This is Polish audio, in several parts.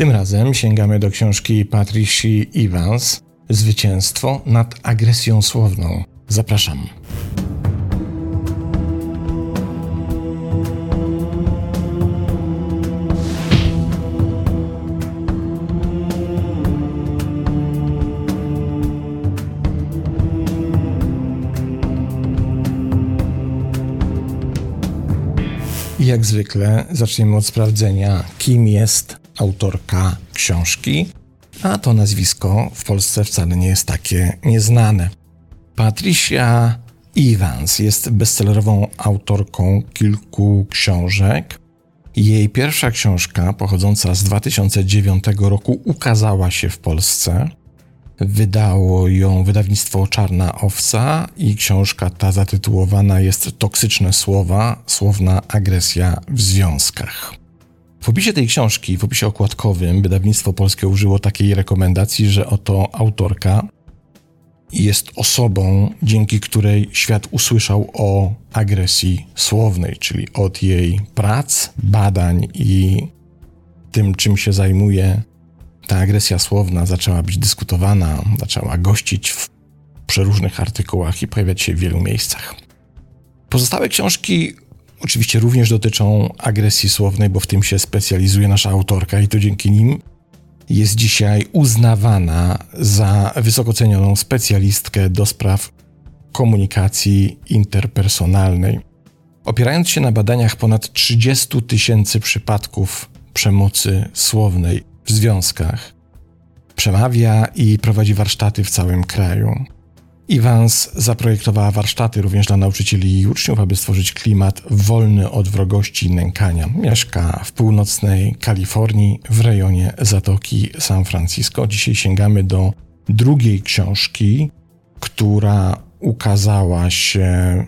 Tym razem sięgamy do książki Patricia Evans Zwycięstwo nad agresją słowną. Zapraszam. Jak zwykle zaczniemy od sprawdzenia, kim jest autorka książki, a to nazwisko w Polsce wcale nie jest takie nieznane. Patricia Evans jest bestsellerową autorką kilku książek. Jej pierwsza książka, pochodząca z 2009 roku, ukazała się w Polsce. Wydało ją wydawnictwo Czarna Owca i książka ta zatytułowana jest Toksyczne słowa, słowna agresja w związkach. W opisie tej książki, w opisie okładkowym, wydawnictwo polskie użyło takiej rekomendacji, że oto autorka jest osobą, dzięki której świat usłyszał o agresji słownej, czyli od jej prac, badań i tym, czym się zajmuje, ta agresja słowna zaczęła być dyskutowana, zaczęła gościć w przeróżnych artykułach i pojawiać się w wielu miejscach. Pozostałe książki oczywiście również dotyczą agresji słownej, bo w tym się specjalizuje nasza autorka i to dzięki nim jest dzisiaj uznawana za wysoko cenioną specjalistkę do spraw komunikacji interpersonalnej. Opierając się na badaniach ponad 30 tysięcy przypadków przemocy słownej w związkach, przemawia i prowadzi warsztaty w całym kraju. Evans zaprojektowała warsztaty również dla nauczycieli i uczniów, aby stworzyć klimat wolny od wrogości i nękania. Mieszka w północnej Kalifornii, w rejonie Zatoki San Francisco. Dzisiaj sięgamy do drugiej książki, która ukazała się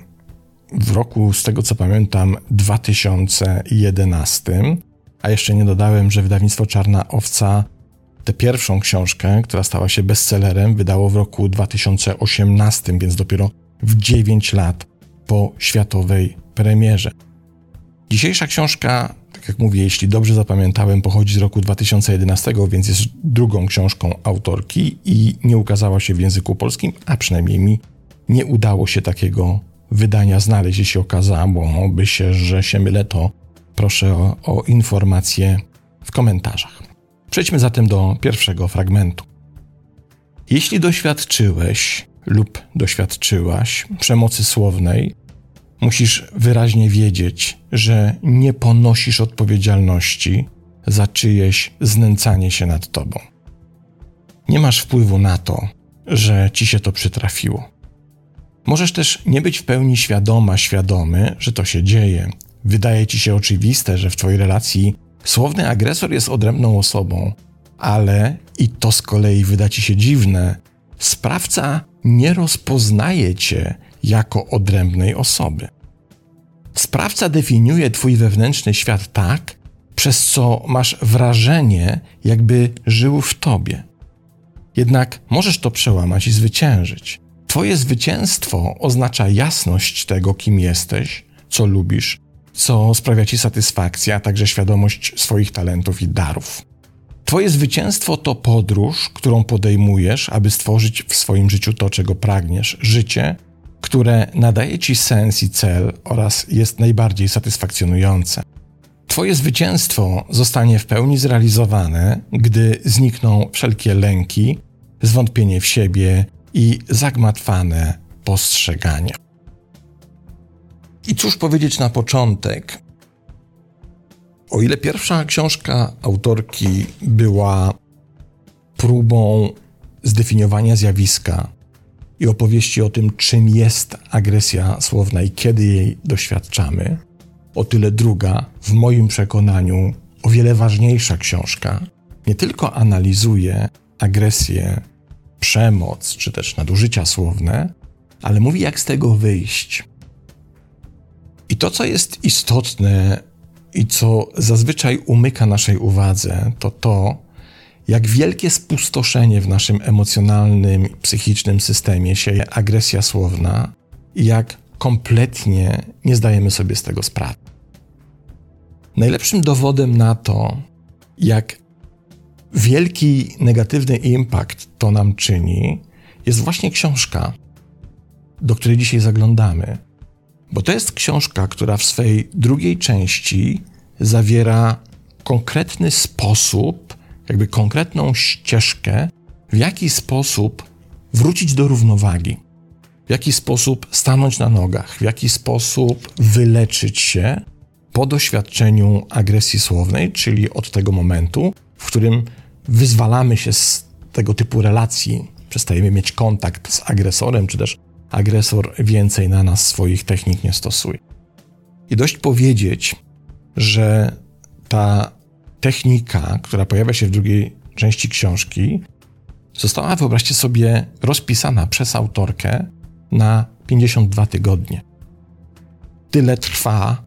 w roku, z tego co pamiętam, 2011. A jeszcze nie dodałem, że wydawnictwo Czarna Owca Tę pierwszą książkę, która stała się bestsellerem, wydało w roku 2018, więc dopiero w 9 lat po światowej premierze. Dzisiejsza książka, tak jak mówię, jeśli dobrze zapamiętałem, pochodzi z roku 2011, więc jest drugą książką autorki i nie ukazała się w języku polskim, a przynajmniej mi nie udało się takiego wydania znaleźć. Jeśli okazałoby się, że się mylę, to proszę o, o informacje w komentarzach. Przejdźmy zatem do pierwszego fragmentu. Jeśli doświadczyłeś lub doświadczyłaś przemocy słownej, musisz wyraźnie wiedzieć, że nie ponosisz odpowiedzialności za czyjeś znęcanie się nad tobą. Nie masz wpływu na to, że ci się to przytrafiło. Możesz też nie być w pełni świadoma, świadomy, że to się dzieje. Wydaje ci się oczywiste, że w twojej relacji Słowny agresor jest odrębną osobą, ale i to z kolei wyda ci się dziwne. Sprawca nie rozpoznaje cię jako odrębnej osoby. Sprawca definiuje twój wewnętrzny świat tak, przez co masz wrażenie, jakby żył w tobie. Jednak możesz to przełamać i zwyciężyć. Twoje zwycięstwo oznacza jasność tego, kim jesteś, co lubisz, co sprawia ci satysfakcję, a także świadomość swoich talentów i darów. Twoje zwycięstwo to podróż, którą podejmujesz, aby stworzyć w swoim życiu to, czego pragniesz. Życie, które nadaje ci sens i cel oraz jest najbardziej satysfakcjonujące. Twoje zwycięstwo zostanie w pełni zrealizowane, gdy znikną wszelkie lęki, zwątpienie w siebie i zagmatwane postrzegania. I cóż powiedzieć na początek? O ile pierwsza książka autorki była próbą zdefiniowania zjawiska i opowieści o tym, czym jest agresja słowna i kiedy jej doświadczamy, o tyle druga, w moim przekonaniu, o wiele ważniejsza książka, nie tylko analizuje agresję, przemoc czy też nadużycia słowne, ale mówi, jak z tego wyjść i to, co jest istotne i co zazwyczaj umyka naszej uwadze, to to, jak wielkie spustoszenie w naszym emocjonalnym, psychicznym systemie sieje agresja słowna i jak kompletnie nie zdajemy sobie z tego sprawy. Najlepszym dowodem na to, jak wielki negatywny impact to nam czyni, jest właśnie książka, do której dzisiaj zaglądamy. Bo to jest książka, która w swej drugiej części zawiera konkretny sposób, jakby konkretną ścieżkę, w jaki sposób wrócić do równowagi, w jaki sposób stanąć na nogach, w jaki sposób wyleczyć się po doświadczeniu agresji słownej, czyli od tego momentu, w którym wyzwalamy się z tego typu relacji, przestajemy mieć kontakt z agresorem, czy też agresor więcej na nas swoich technik nie stosuje. I dość powiedzieć, że ta technika, która pojawia się w drugiej części książki, została, wyobraźcie sobie, rozpisana przez autorkę na 52 tygodnie. Tyle trwa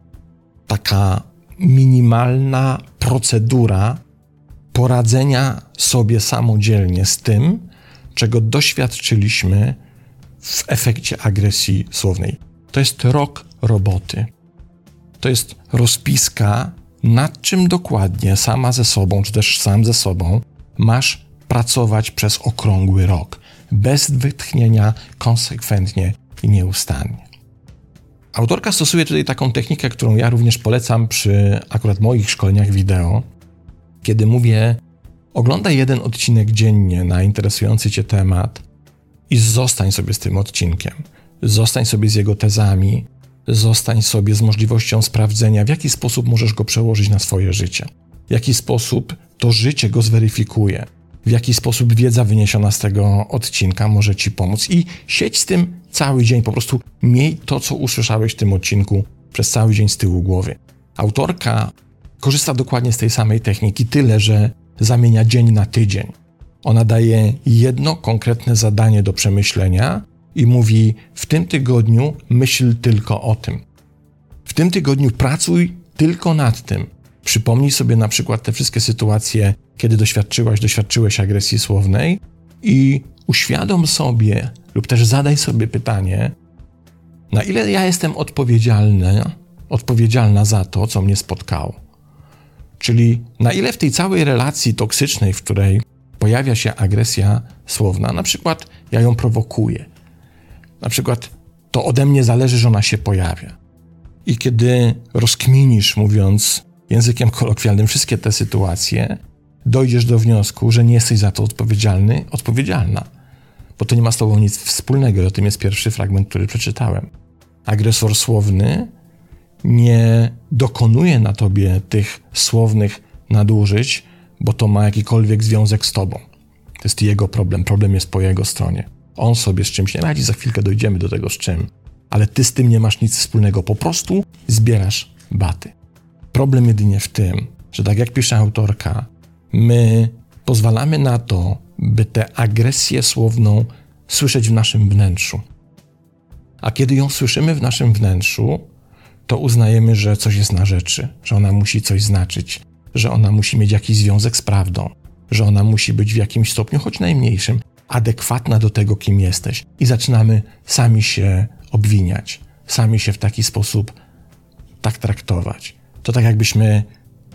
taka minimalna procedura poradzenia sobie samodzielnie z tym, czego doświadczyliśmy w efekcie agresji słownej. To jest rok roboty. To jest rozpiska, nad czym dokładnie sama ze sobą, czy też sam ze sobą masz pracować przez okrągły rok, bez wytchnienia, konsekwentnie i nieustannie. Autorka stosuje tutaj taką technikę, którą ja również polecam przy akurat moich szkoleniach wideo, kiedy mówię: oglądaj jeden odcinek dziennie na interesujący Cię temat i zostań sobie z tym odcinkiem. Zostań sobie z jego tezami, zostań sobie z możliwością sprawdzenia, w jaki sposób możesz go przełożyć na swoje życie, w jaki sposób to życie go zweryfikuje, w jaki sposób wiedza wyniesiona z tego odcinka może Ci pomóc. I siedź z tym cały dzień, po prostu miej to, co usłyszałeś w tym odcinku przez cały dzień z tyłu głowy. Autorka korzysta dokładnie z tej samej techniki, tyle że zamienia dzień na tydzień. Ona daje jedno konkretne zadanie do przemyślenia i mówi: W tym tygodniu myśl tylko o tym. W tym tygodniu pracuj tylko nad tym. Przypomnij sobie na przykład te wszystkie sytuacje, kiedy doświadczyłaś, doświadczyłeś agresji słownej i uświadom sobie lub też zadaj sobie pytanie, na ile ja jestem odpowiedzialny, odpowiedzialna za to, co mnie spotkało. Czyli na ile w tej całej relacji toksycznej, w której pojawia się agresja słowna, na przykład ja ją prowokuję, na przykład to ode mnie zależy, że ona się pojawia. I kiedy rozkminisz, mówiąc językiem kolokwialnym, wszystkie te sytuacje, dojdziesz do wniosku, że nie jesteś za to odpowiedzialny, odpowiedzialna. Bo to nie ma z tobą nic wspólnego. O tym jest pierwszy fragment, który przeczytałem. Agresor słowny nie dokonuje na tobie tych słownych nadużyć, bo to ma jakikolwiek związek z tobą. To jest jego problem, problem jest po jego stronie. On sobie z czymś nie radzi, za chwilkę dojdziemy do tego z czym, ale ty z tym nie masz nic wspólnego, po prostu zbierasz baty. Problem jedynie w tym, że tak jak pisze autorka, my pozwalamy na to, by tę agresję słowną słyszeć w naszym wnętrzu. A kiedy ją słyszymy w naszym wnętrzu, to uznajemy, że coś jest na rzeczy, że ona musi coś znaczyć, że ona musi mieć jakiś związek z prawdą, że ona musi być w jakimś stopniu, choć najmniejszym, adekwatna do tego, kim jesteś. I zaczynamy sami się obwiniać, sami się w taki sposób tak traktować. To tak jakbyśmy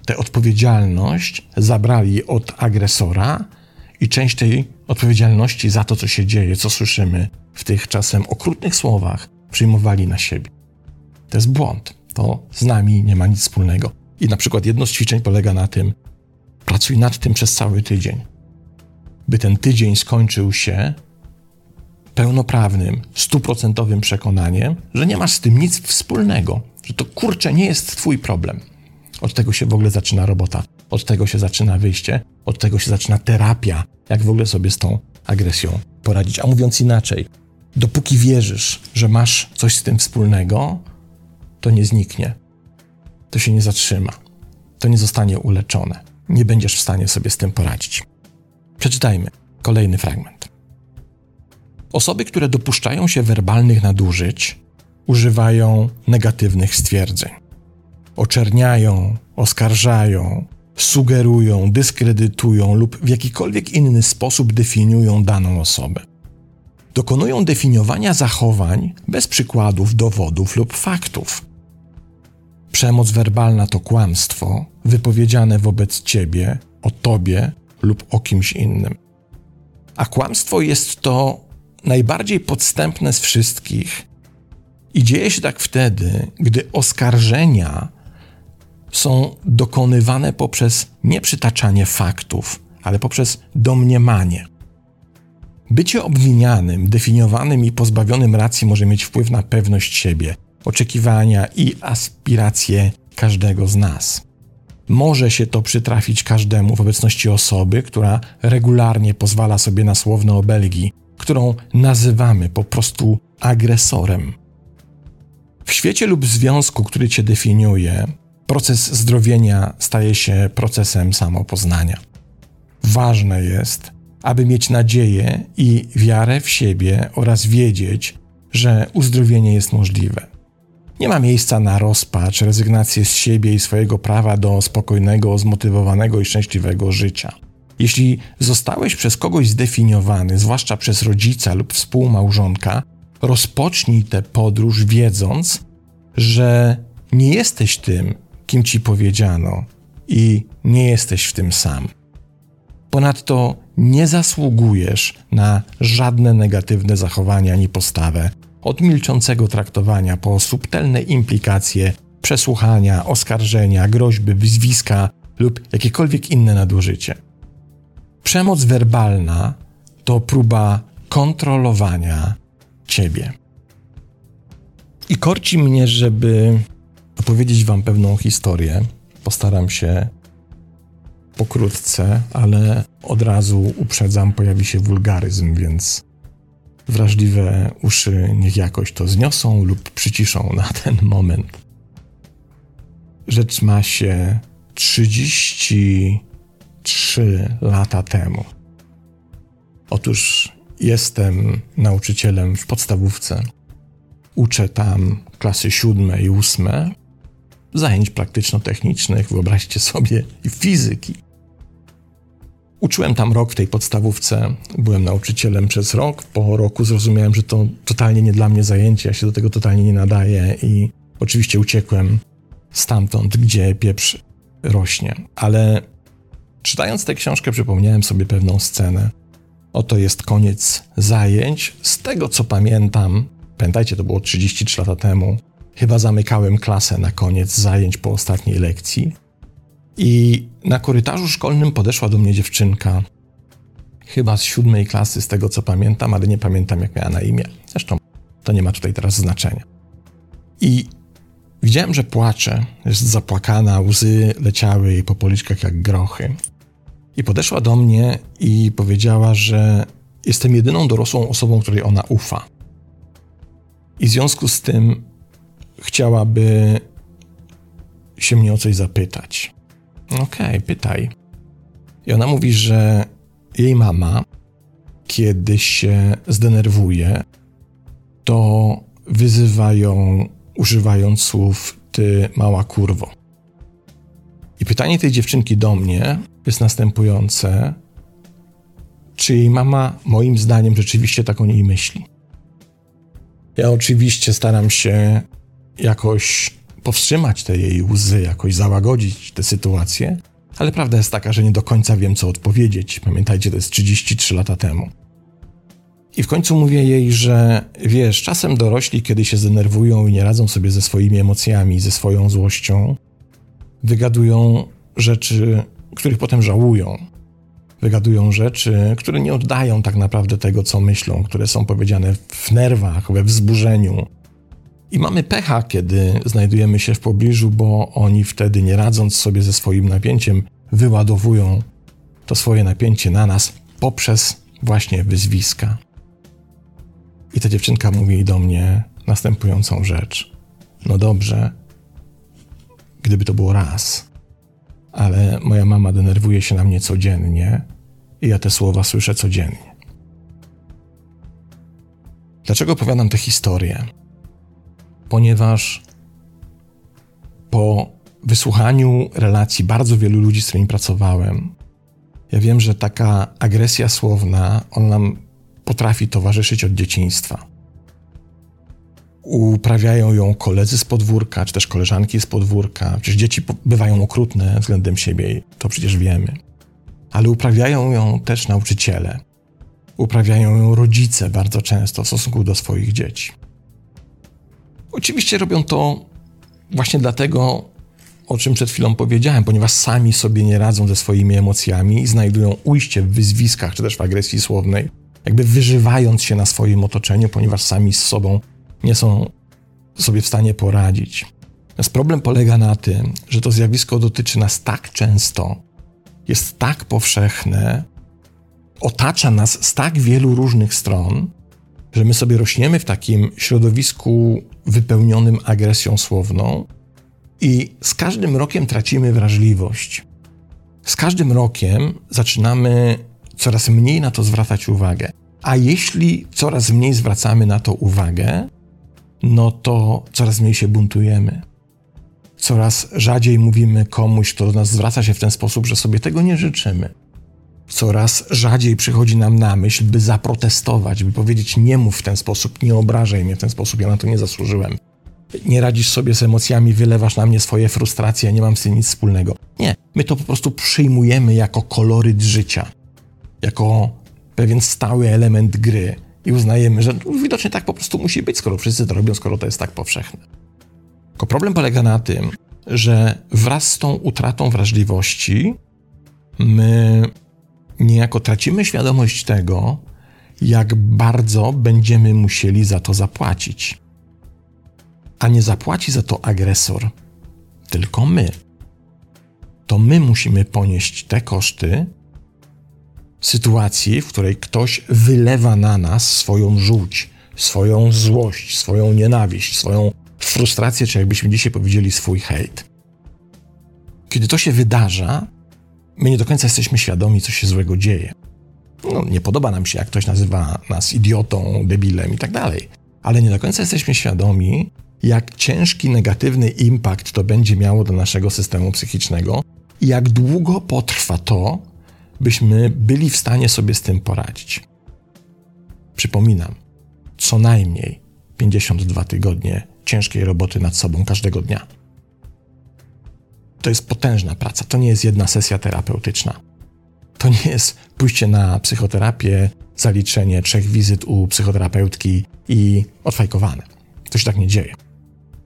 tę odpowiedzialność zabrali od agresora i część tej odpowiedzialności za to, co się dzieje, co słyszymy w tych czasem okrutnych słowach, przyjmowali na siebie. To jest błąd. To z nami nie ma nic wspólnego. I na przykład jedno z ćwiczeń polega na tym, pracuj nad tym przez cały tydzień. By ten tydzień skończył się pełnoprawnym, stuprocentowym przekonaniem, że nie masz z tym nic wspólnego, że to kurczę nie jest twój problem. Od tego się w ogóle zaczyna robota, od tego się zaczyna wyjście, od tego się zaczyna terapia, jak w ogóle sobie z tą agresją poradzić. A mówiąc inaczej, dopóki wierzysz, że masz coś z tym wspólnego, to nie zniknie, to się nie zatrzyma, to nie zostanie uleczone. Nie będziesz w stanie sobie z tym poradzić. Przeczytajmy kolejny fragment. Osoby, które dopuszczają się werbalnych nadużyć, używają negatywnych stwierdzeń. Oczerniają, oskarżają, sugerują, dyskredytują lub w jakikolwiek inny sposób definiują daną osobę. Dokonują definiowania zachowań bez przykładów, dowodów lub faktów. Przemoc werbalna to kłamstwo wypowiedziane wobec ciebie, o tobie lub o kimś innym. A kłamstwo jest to najbardziej podstępne z wszystkich. I dzieje się tak wtedy, gdy oskarżenia są dokonywane poprzez nie przytaczanie faktów, ale poprzez domniemanie. Bycie obwinianym, definiowanym i pozbawionym racji może mieć wpływ na pewność siebie, oczekiwania i aspiracje każdego z nas. Może się to przytrafić każdemu w obecności osoby, która regularnie pozwala sobie na słowne obelgi, którą nazywamy po prostu agresorem. W świecie lub związku, który cię definiuje, proces zdrowienia staje się procesem samopoznania. Ważne jest, aby mieć nadzieję i wiarę w siebie oraz wiedzieć, że uzdrowienie jest możliwe. Nie ma miejsca na rozpacz, rezygnację z siebie i swojego prawa do spokojnego, zmotywowanego i szczęśliwego życia. Jeśli zostałeś przez kogoś zdefiniowany, zwłaszcza przez rodzica lub współmałżonka, rozpocznij tę podróż wiedząc, że nie jesteś tym, kim ci powiedziano i nie jesteś w tym sam. Ponadto nie zasługujesz na żadne negatywne zachowania ani postawę, od milczącego traktowania po subtelne implikacje, przesłuchania, oskarżenia, groźby, wyzwiska lub jakiekolwiek inne nadużycie. Przemoc werbalna to próba kontrolowania ciebie. I korci mnie, żeby opowiedzieć Wam pewną historię. Postaram się pokrótce, ale od razu uprzedzam, pojawi się wulgaryzm, więc wrażliwe uszy niech jakoś to zniosą lub przyciszą na ten moment. Rzecz ma się 33 lata temu. Otóż jestem nauczycielem w podstawówce. Uczę tam klasy siódme i ósme zajęć praktyczno-technicznych, wyobraźcie sobie, i fizyki. Uczyłem tam rok w tej podstawówce, byłem nauczycielem przez rok. Po roku zrozumiałem, że to totalnie nie dla mnie zajęcie, ja się do tego totalnie nie nadaję i oczywiście uciekłem stamtąd, gdzie pieprz rośnie. Ale czytając tę książkę, przypomniałem sobie pewną scenę. Oto jest koniec zajęć. Z tego co pamiętam, pamiętajcie, to było 33 lata temu, chyba zamykałem klasę na koniec zajęć po ostatniej lekcji. I na korytarzu szkolnym podeszła do mnie dziewczynka, chyba z siódmej klasy, z tego co pamiętam, ale nie pamiętam jak miała na imię. Zresztą to nie ma tutaj teraz znaczenia. I widziałem, że płacze, jest zapłakana, łzy leciały jej po policzkach jak grochy. I podeszła do mnie i powiedziała, że jestem jedyną dorosłą osobą, której ona ufa. I w związku z tym chciałaby się mnie o coś zapytać. Okej, okay, pytaj. I ona mówi, że jej mama, kiedy się zdenerwuje, to wyzywa ją używając słów ty mała kurwo. I pytanie tej dziewczynki do mnie jest następujące: czy jej mama, moim zdaniem, rzeczywiście tak o niej myśli? Ja oczywiście staram się jakoś powstrzymać te jej łzy, jakoś załagodzić tę sytuację, ale prawda jest taka, że nie do końca wiem, co odpowiedzieć. Pamiętajcie, to jest 33 lata temu. I w końcu mówię jej, że wiesz, czasem dorośli, kiedy się zdenerwują i nie radzą sobie ze swoimi emocjami, ze swoją złością, wygadują rzeczy, których potem żałują. Wygadują rzeczy, które nie oddają tak naprawdę tego, co myślą, które są powiedziane w nerwach, we wzburzeniu, i mamy pecha, kiedy znajdujemy się w pobliżu, bo oni wtedy, nie radząc sobie ze swoim napięciem, wyładowują to swoje napięcie na nas poprzez właśnie wyzwiska. I ta dziewczynka mówi do mnie następującą rzecz. No dobrze, gdyby to było raz, ale moja mama denerwuje się na mnie codziennie i ja te słowa słyszę codziennie. Dlaczego opowiadam tę historię? Ponieważ po wysłuchaniu relacji bardzo wielu ludzi, z którymi pracowałem, ja wiem, że taka agresja słowna, on nam potrafi towarzyszyć od dzieciństwa. Uprawiają ją koledzy z podwórka, czy też koleżanki z podwórka. Przecież dzieci bywają okrutne względem siebie, to przecież wiemy. ale uprawiają ją też nauczyciele. Uprawiają ją rodzice bardzo często w stosunku do swoich dzieci. Oczywiście robią to właśnie dlatego, o czym przed chwilą powiedziałem, ponieważ sami sobie nie radzą ze swoimi emocjami i znajdują ujście w wyzwiskach czy też w agresji słownej, jakby wyżywając się na swoim otoczeniu, ponieważ sami z sobą nie są sobie w stanie poradzić. Natomiast problem polega na tym, że to zjawisko dotyczy nas tak często, jest tak powszechne, otacza nas z tak wielu różnych stron, że my sobie rośniemy w takim środowisku wypełnionym agresją słowną i z każdym rokiem tracimy wrażliwość. Z każdym rokiem zaczynamy coraz mniej na to zwracać uwagę. A jeśli coraz mniej zwracamy na to uwagę, no to coraz mniej się buntujemy. Coraz rzadziej mówimy komuś, kto do nas zwraca się w ten sposób, że sobie tego nie życzymy. Coraz rzadziej przychodzi nam na myśl, by zaprotestować, by powiedzieć: Nie mów w ten sposób, nie obrażaj mnie w ten sposób, ja na to nie zasłużyłem. Nie radzisz sobie z emocjami, wylewasz na mnie swoje frustracje, nie mam z tym nic wspólnego. Nie, my to po prostu przyjmujemy jako koloryt życia, jako pewien stały element gry i uznajemy, że widocznie tak po prostu musi być, skoro wszyscy to robią, skoro to jest tak powszechne. Tylko problem polega na tym, że wraz z tą utratą wrażliwości my niejako tracimy świadomość tego, jak bardzo będziemy musieli za to zapłacić. A nie zapłaci za to agresor, tylko my. To my musimy ponieść te koszty sytuacji, w której ktoś wylewa na nas swoją żółć, swoją złość, swoją nienawiść, swoją frustrację, czy jakbyśmy dzisiaj powiedzieli swój hejt. Kiedy to się wydarza, my nie do końca jesteśmy świadomi, co się złego dzieje. No, nie podoba nam się, jak ktoś nazywa nas idiotą, debilem i tak dalej, ale nie do końca jesteśmy świadomi, jak ciężki, negatywny impact to będzie miało do naszego systemu psychicznego i jak długo potrwa to, byśmy byli w stanie sobie z tym poradzić. Przypominam, co najmniej 52 tygodnie ciężkiej roboty nad sobą każdego dnia. To jest potężna praca, to nie jest jedna sesja terapeutyczna. To nie jest pójście na psychoterapię, zaliczenie trzech wizyt u psychoterapeutki i odfajkowane. To się tak nie dzieje.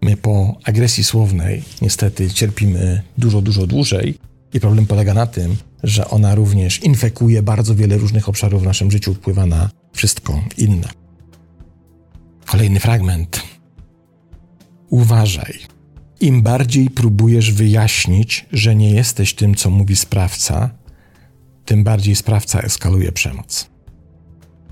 My po agresji słownej niestety cierpimy dużo, dużo dłużej i problem polega na tym, że ona również infekuje bardzo wiele różnych obszarów w naszym życiu, wpływa na wszystko inne. Kolejny fragment. Uważaj. Im bardziej próbujesz wyjaśnić, że nie jesteś tym, co mówi sprawca, tym bardziej sprawca eskaluje przemoc.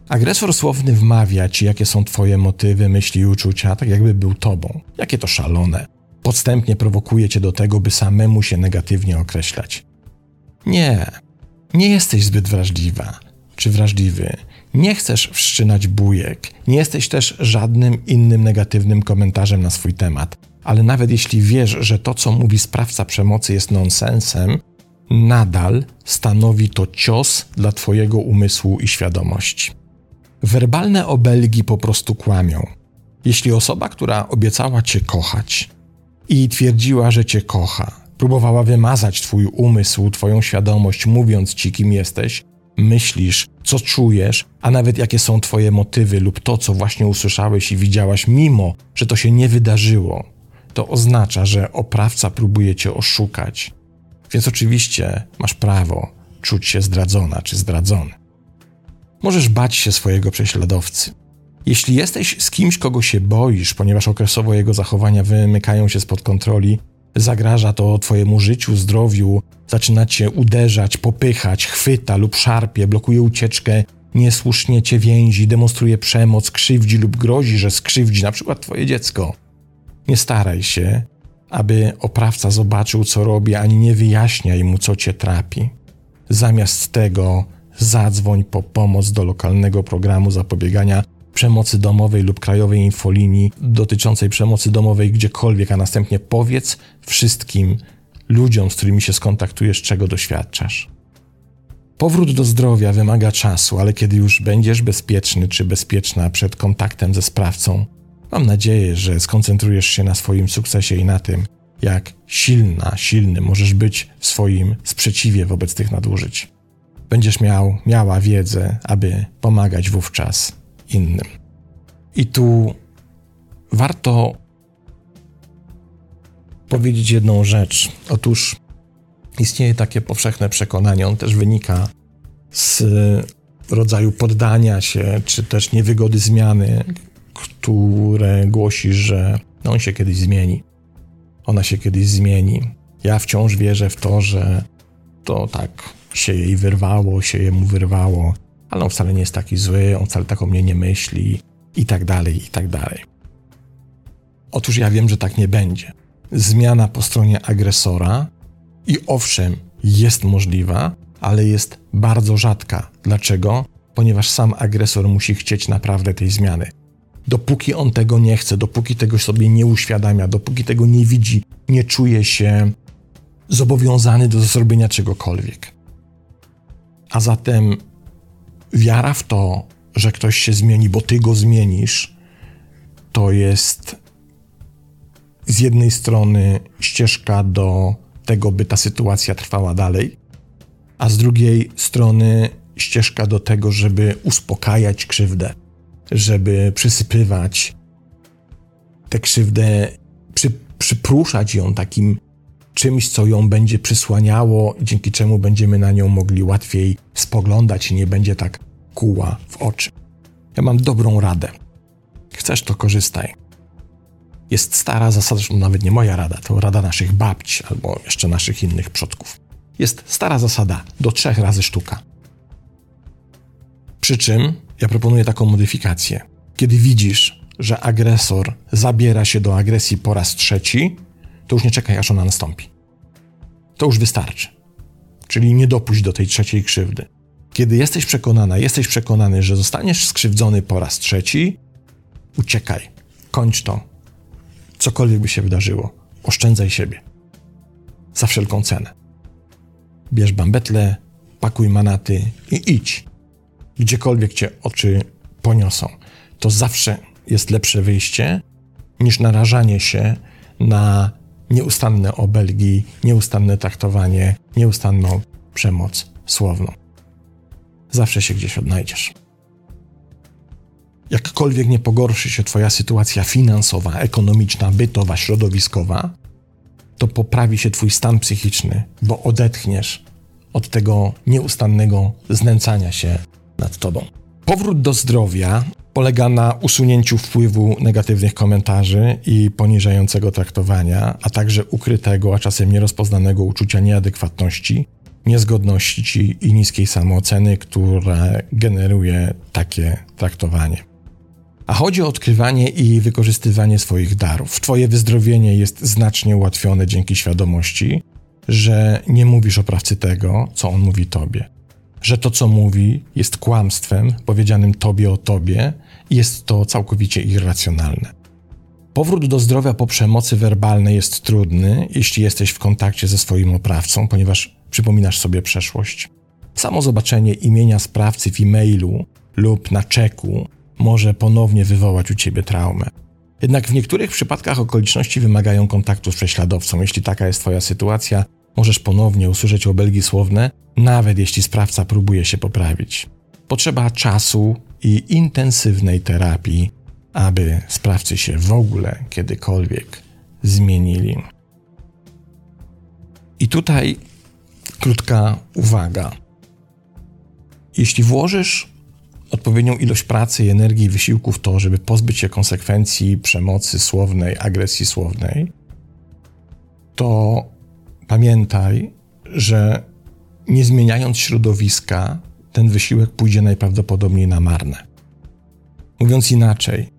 Agresor słowny wmawia ci, jakie są twoje motywy, myśli i uczucia, tak jakby był tobą. Jakie to szalone. Podstępnie prowokuje cię do tego, by samemu się negatywnie określać. Nie, nie jesteś zbyt wrażliwa czy wrażliwy. Nie chcesz wszczynać bujek. Nie jesteś też żadnym innym negatywnym komentarzem na swój temat. Ale nawet jeśli wiesz, że to, co mówi sprawca przemocy, jest nonsensem, nadal stanowi to cios dla Twojego umysłu i świadomości. Werbalne obelgi po prostu kłamią. Jeśli osoba, która obiecała Cię kochać i twierdziła, że Cię kocha, próbowała wymazać Twój umysł, Twoją świadomość, mówiąc Ci, kim jesteś, myślisz, co czujesz, a nawet jakie są Twoje motywy lub to, co właśnie usłyszałeś i widziałaś, mimo że to się nie wydarzyło, to oznacza, że oprawca próbuje Cię oszukać. Więc oczywiście masz prawo czuć się zdradzona czy zdradzony. Możesz bać się swojego prześladowcy. Jeśli jesteś z kimś, kogo się boisz, ponieważ okresowo jego zachowania wymykają się spod kontroli, zagraża to Twojemu życiu, zdrowiu, zaczyna Cię uderzać, popychać, chwyta lub szarpie, blokuje ucieczkę, niesłusznie Cię więzi, demonstruje przemoc, krzywdzi lub grozi, że skrzywdzi na przykład Twoje dziecko. Nie staraj się, aby oprawca zobaczył, co robi, ani nie wyjaśniaj mu, co Cię trapi. Zamiast tego zadzwoń po pomoc do lokalnego programu zapobiegania przemocy domowej lub krajowej infolinii dotyczącej przemocy domowej gdziekolwiek, a następnie powiedz wszystkim ludziom, z którymi się skontaktujesz, czego doświadczasz. Powrót do zdrowia wymaga czasu, ale kiedy już będziesz bezpieczny czy bezpieczna przed kontaktem ze sprawcą, mam nadzieję, że skoncentrujesz się na swoim sukcesie i na tym, jak silna, silny możesz być w swoim sprzeciwie wobec tych nadużyć. będziesz miał, miała wiedzę, aby pomagać wówczas innym. I tu warto powiedzieć jedną rzecz. Otóż istnieje takie powszechne przekonanie, on też wynika z rodzaju poddania się, czy też niewygody zmiany, które głosi, że on się kiedyś zmieni. Ona się kiedyś zmieni. Ja wciąż wierzę w to, że to tak się jej wyrwało, się jemu wyrwało, ale on wcale nie jest taki zły, on wcale tak o mnie nie myśli i tak dalej, i tak dalej. Otóż ja wiem, że tak nie będzie. Zmiana po stronie agresora i owszem, jest możliwa, ale jest bardzo rzadka. Dlaczego? Ponieważ sam agresor musi chcieć naprawdę tej zmiany. Dopóki on tego nie chce, dopóki tego sobie nie uświadamia, dopóki tego nie widzi, nie czuje się zobowiązany do zrobienia czegokolwiek. A zatem wiara w to, że ktoś się zmieni, bo ty go zmienisz, to jest z jednej strony ścieżka do tego, by ta sytuacja trwała dalej, a z drugiej strony ścieżka do tego, żeby uspokajać krzywdę, żeby przysypywać tę krzywdę, przy, przypruszać ją takim czymś, co ją będzie przysłaniało, dzięki czemu będziemy na nią mogli łatwiej spoglądać i nie będzie tak kuła w oczy. Ja mam dobrą radę. Chcesz, to korzystaj. Jest stara zasada, zresztą nawet nie moja rada, to rada naszych babci albo jeszcze naszych innych przodków. Jest stara zasada do trzech razy sztuka. Przy czym ja proponuję taką modyfikację. Kiedy widzisz, że agresor zabiera się do agresji po raz trzeci, to już nie czekaj, aż ona nastąpi. To już wystarczy. Czyli nie dopuść do tej trzeciej krzywdy. Kiedy jesteś przekonana, jesteś przekonany, że zostaniesz skrzywdzony po raz trzeci, uciekaj, kończ to. Cokolwiek by się wydarzyło, oszczędzaj siebie. Za wszelką cenę. Bierz bambetle, pakuj manaty i idź. Gdziekolwiek cię oczy poniosą. To zawsze jest lepsze wyjście niż narażanie się na nieustanne obelgi, nieustanne traktowanie, nieustanną przemoc słowną. Zawsze się gdzieś odnajdziesz. Jakkolwiek nie pogorszy się Twoja sytuacja finansowa, ekonomiczna, bytowa, środowiskowa, to poprawi się Twój stan psychiczny, bo odetchniesz od tego nieustannego znęcania się nad Tobą. Powrót do zdrowia polega na usunięciu wpływu negatywnych komentarzy i poniżającego traktowania, a także ukrytego, a czasem nierozpoznanego uczucia nieadekwatności, niezgodności i niskiej samooceny, które generuje takie traktowanie. A chodzi o odkrywanie i wykorzystywanie swoich darów. Twoje wyzdrowienie jest znacznie ułatwione dzięki świadomości, że nie mówisz oprawcy tego, co on mówi tobie że to, co mówi, jest kłamstwem powiedzianym tobie o tobie i jest to całkowicie irracjonalne. Powrót do zdrowia po przemocy werbalnej jest trudny, jeśli jesteś w kontakcie ze swoim oprawcą, ponieważ przypominasz sobie przeszłość. Samo zobaczenie imienia sprawcy w e-mailu lub na czeku może ponownie wywołać u ciebie traumę. Jednak w niektórych przypadkach okoliczności wymagają kontaktu z prześladowcą. Jeśli taka jest Twoja sytuacja, możesz ponownie usłyszeć obelgi słowne, nawet jeśli sprawca próbuje się poprawić. Potrzeba czasu i intensywnej terapii, aby sprawcy się w ogóle kiedykolwiek zmienili. I tutaj krótka uwaga. Jeśli włożysz odpowiednią ilość pracy, energii i wysiłku w to, żeby pozbyć się konsekwencji przemocy słownej, agresji słownej, to pamiętaj, że nie zmieniając środowiska, ten wysiłek pójdzie najprawdopodobniej na marne. Mówiąc inaczej,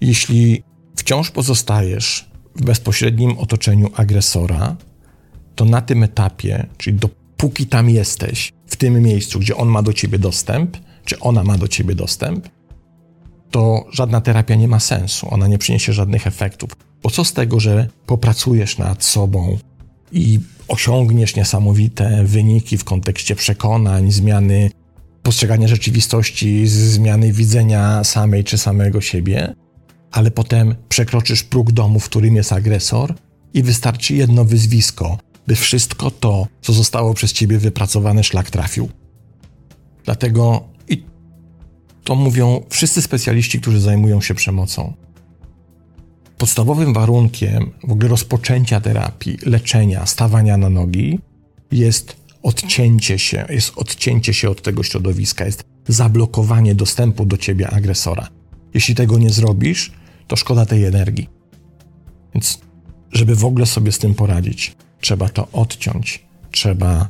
jeśli wciąż pozostajesz w bezpośrednim otoczeniu agresora, to na tym etapie, czyli dopóki tam jesteś, w tym miejscu, gdzie on ma do ciebie dostęp, czy ona ma do ciebie dostęp, to żadna terapia nie ma sensu, ona nie przyniesie żadnych efektów. Bo co z tego, że popracujesz nad sobą i osiągniesz niesamowite wyniki w kontekście przekonań, zmiany postrzegania rzeczywistości, zmiany widzenia samej czy samego siebie, ale potem przekroczysz próg domu, w którym jest agresor i wystarczy jedno wyzwisko, by wszystko to, co zostało przez ciebie wypracowane, szlak trafił. Dlatego i to mówią wszyscy specjaliści, którzy zajmują się przemocą. Podstawowym warunkiem w ogóle rozpoczęcia terapii, leczenia, stawania na nogi jest odcięcie się, jest odcięcie się od tego środowiska, jest zablokowanie dostępu do ciebie agresora. Jeśli tego nie zrobisz, to szkoda tej energii. Więc, żeby w ogóle sobie z tym poradzić, trzeba to odciąć, trzeba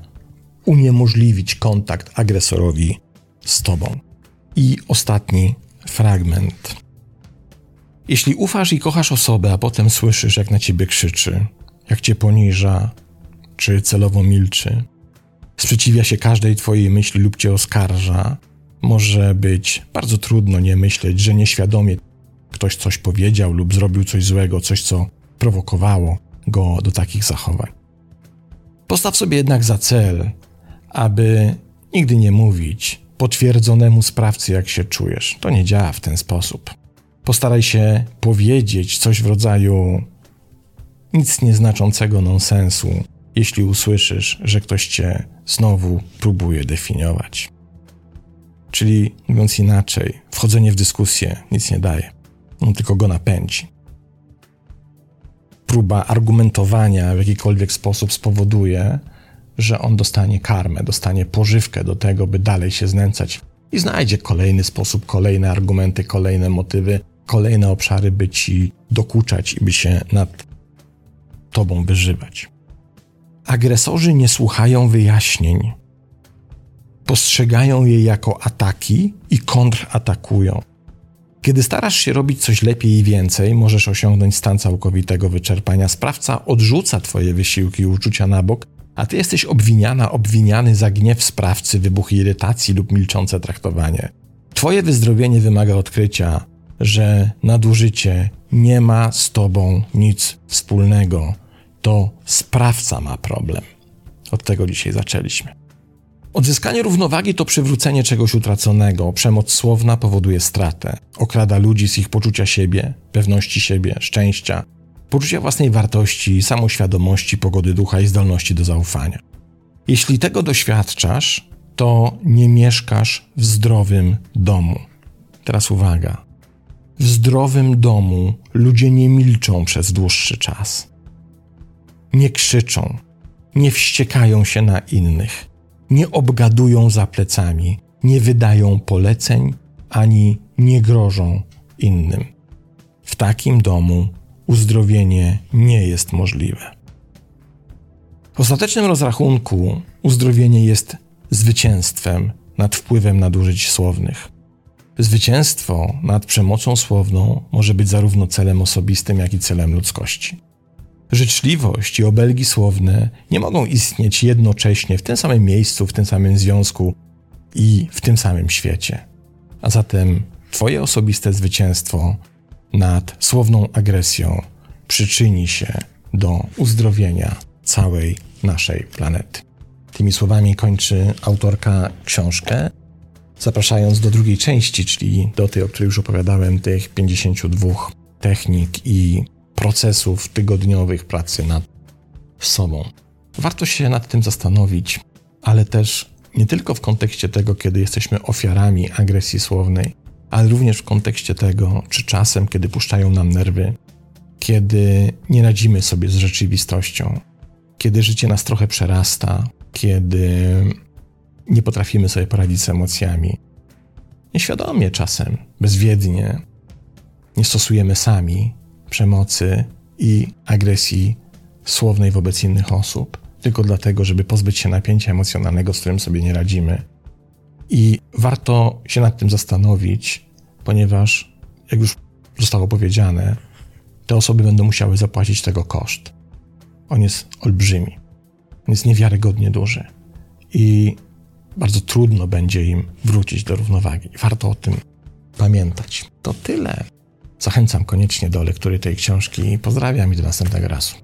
uniemożliwić kontakt agresorowi z tobą. I ostatni fragment. Jeśli ufasz i kochasz osobę, a potem słyszysz, jak na ciebie krzyczy, jak cię poniża, czy celowo milczy, sprzeciwia się każdej twojej myśli lub cię oskarża, może być bardzo trudno nie myśleć, że nieświadomie ktoś coś powiedział lub zrobił coś złego, coś co prowokowało go do takich zachowań. Postaw sobie jednak za cel, aby nigdy nie mówić potwierdzonemu sprawcy, jak się czujesz. To nie działa w ten sposób. Postaraj się powiedzieć coś w rodzaju nic nieznaczącego nonsensu, jeśli usłyszysz, że ktoś cię znowu próbuje definiować. Czyli, mówiąc inaczej, wchodzenie w dyskusję nic nie daje, on tylko go napędzi. Próba argumentowania w jakikolwiek sposób spowoduje, że on dostanie karmę, dostanie pożywkę do tego, by dalej się znęcać i znajdzie kolejny sposób, kolejne argumenty, kolejne motywy, kolejne obszary, by ci dokuczać i by się nad tobą wyżywać. Agresorzy nie słuchają wyjaśnień, postrzegają je jako ataki i kontratakują. Kiedy starasz się robić coś lepiej i więcej, możesz osiągnąć stan całkowitego wyczerpania. Sprawca odrzuca twoje wysiłki i uczucia na bok, a ty jesteś obwiniana, obwiniany za gniew sprawcy, wybuch irytacji lub milczące traktowanie. Twoje wyzdrowienie wymaga odkrycia, że nadużycie nie ma z tobą nic wspólnego. To sprawca ma problem. Od tego dzisiaj zaczęliśmy. Odzyskanie równowagi to przywrócenie czegoś utraconego. Przemoc słowna powoduje stratę. Okrada ludzi z ich poczucia siebie, pewności siebie, szczęścia, poczucia własnej wartości, samoświadomości, pogody ducha i zdolności do zaufania. Jeśli tego doświadczasz, to nie mieszkasz w zdrowym domu. Teraz uwaga. W zdrowym domu ludzie nie milczą przez dłuższy czas. Nie krzyczą, nie wściekają się na innych, nie obgadują za plecami, nie wydają poleceń ani nie grożą innym. W takim domu uzdrowienie nie jest możliwe. W ostatecznym rozrachunku uzdrowienie jest zwycięstwem nad wpływem nadużyć słownych. Zwycięstwo nad przemocą słowną może być zarówno celem osobistym, jak i celem ludzkości. Życzliwość i obelgi słowne nie mogą istnieć jednocześnie w tym samym miejscu, w tym samym związku i w tym samym świecie. A zatem Twoje osobiste zwycięstwo nad słowną agresją przyczyni się do uzdrowienia całej naszej planety. Tymi słowami kończy autorka książkę, zapraszając do drugiej części, czyli do tej, o której już opowiadałem, tych 52 technik i procesów tygodniowych pracy nad sobą. Warto się nad tym zastanowić, ale też nie tylko w kontekście tego, kiedy jesteśmy ofiarami agresji słownej, ale również w kontekście tego, czy czasem, kiedy puszczają nam nerwy, kiedy nie radzimy sobie z rzeczywistością, kiedy życie nas trochę przerasta, kiedy nie potrafimy sobie poradzić z emocjami. Nieświadomie czasem, bezwiednie, nie stosujemy sami przemocy i agresji słownej wobec innych osób, tylko dlatego, żeby pozbyć się napięcia emocjonalnego, z którym sobie nie radzimy. I warto się nad tym zastanowić, ponieważ, jak już zostało powiedziane, te osoby będą musiały zapłacić tego koszt. On jest olbrzymi, on jest niewiarygodnie duży i bardzo trudno będzie im wrócić do równowagi. Warto o tym pamiętać. To tyle. Zachęcam koniecznie do lektury tej książki. Pozdrawiam i do następnego razu.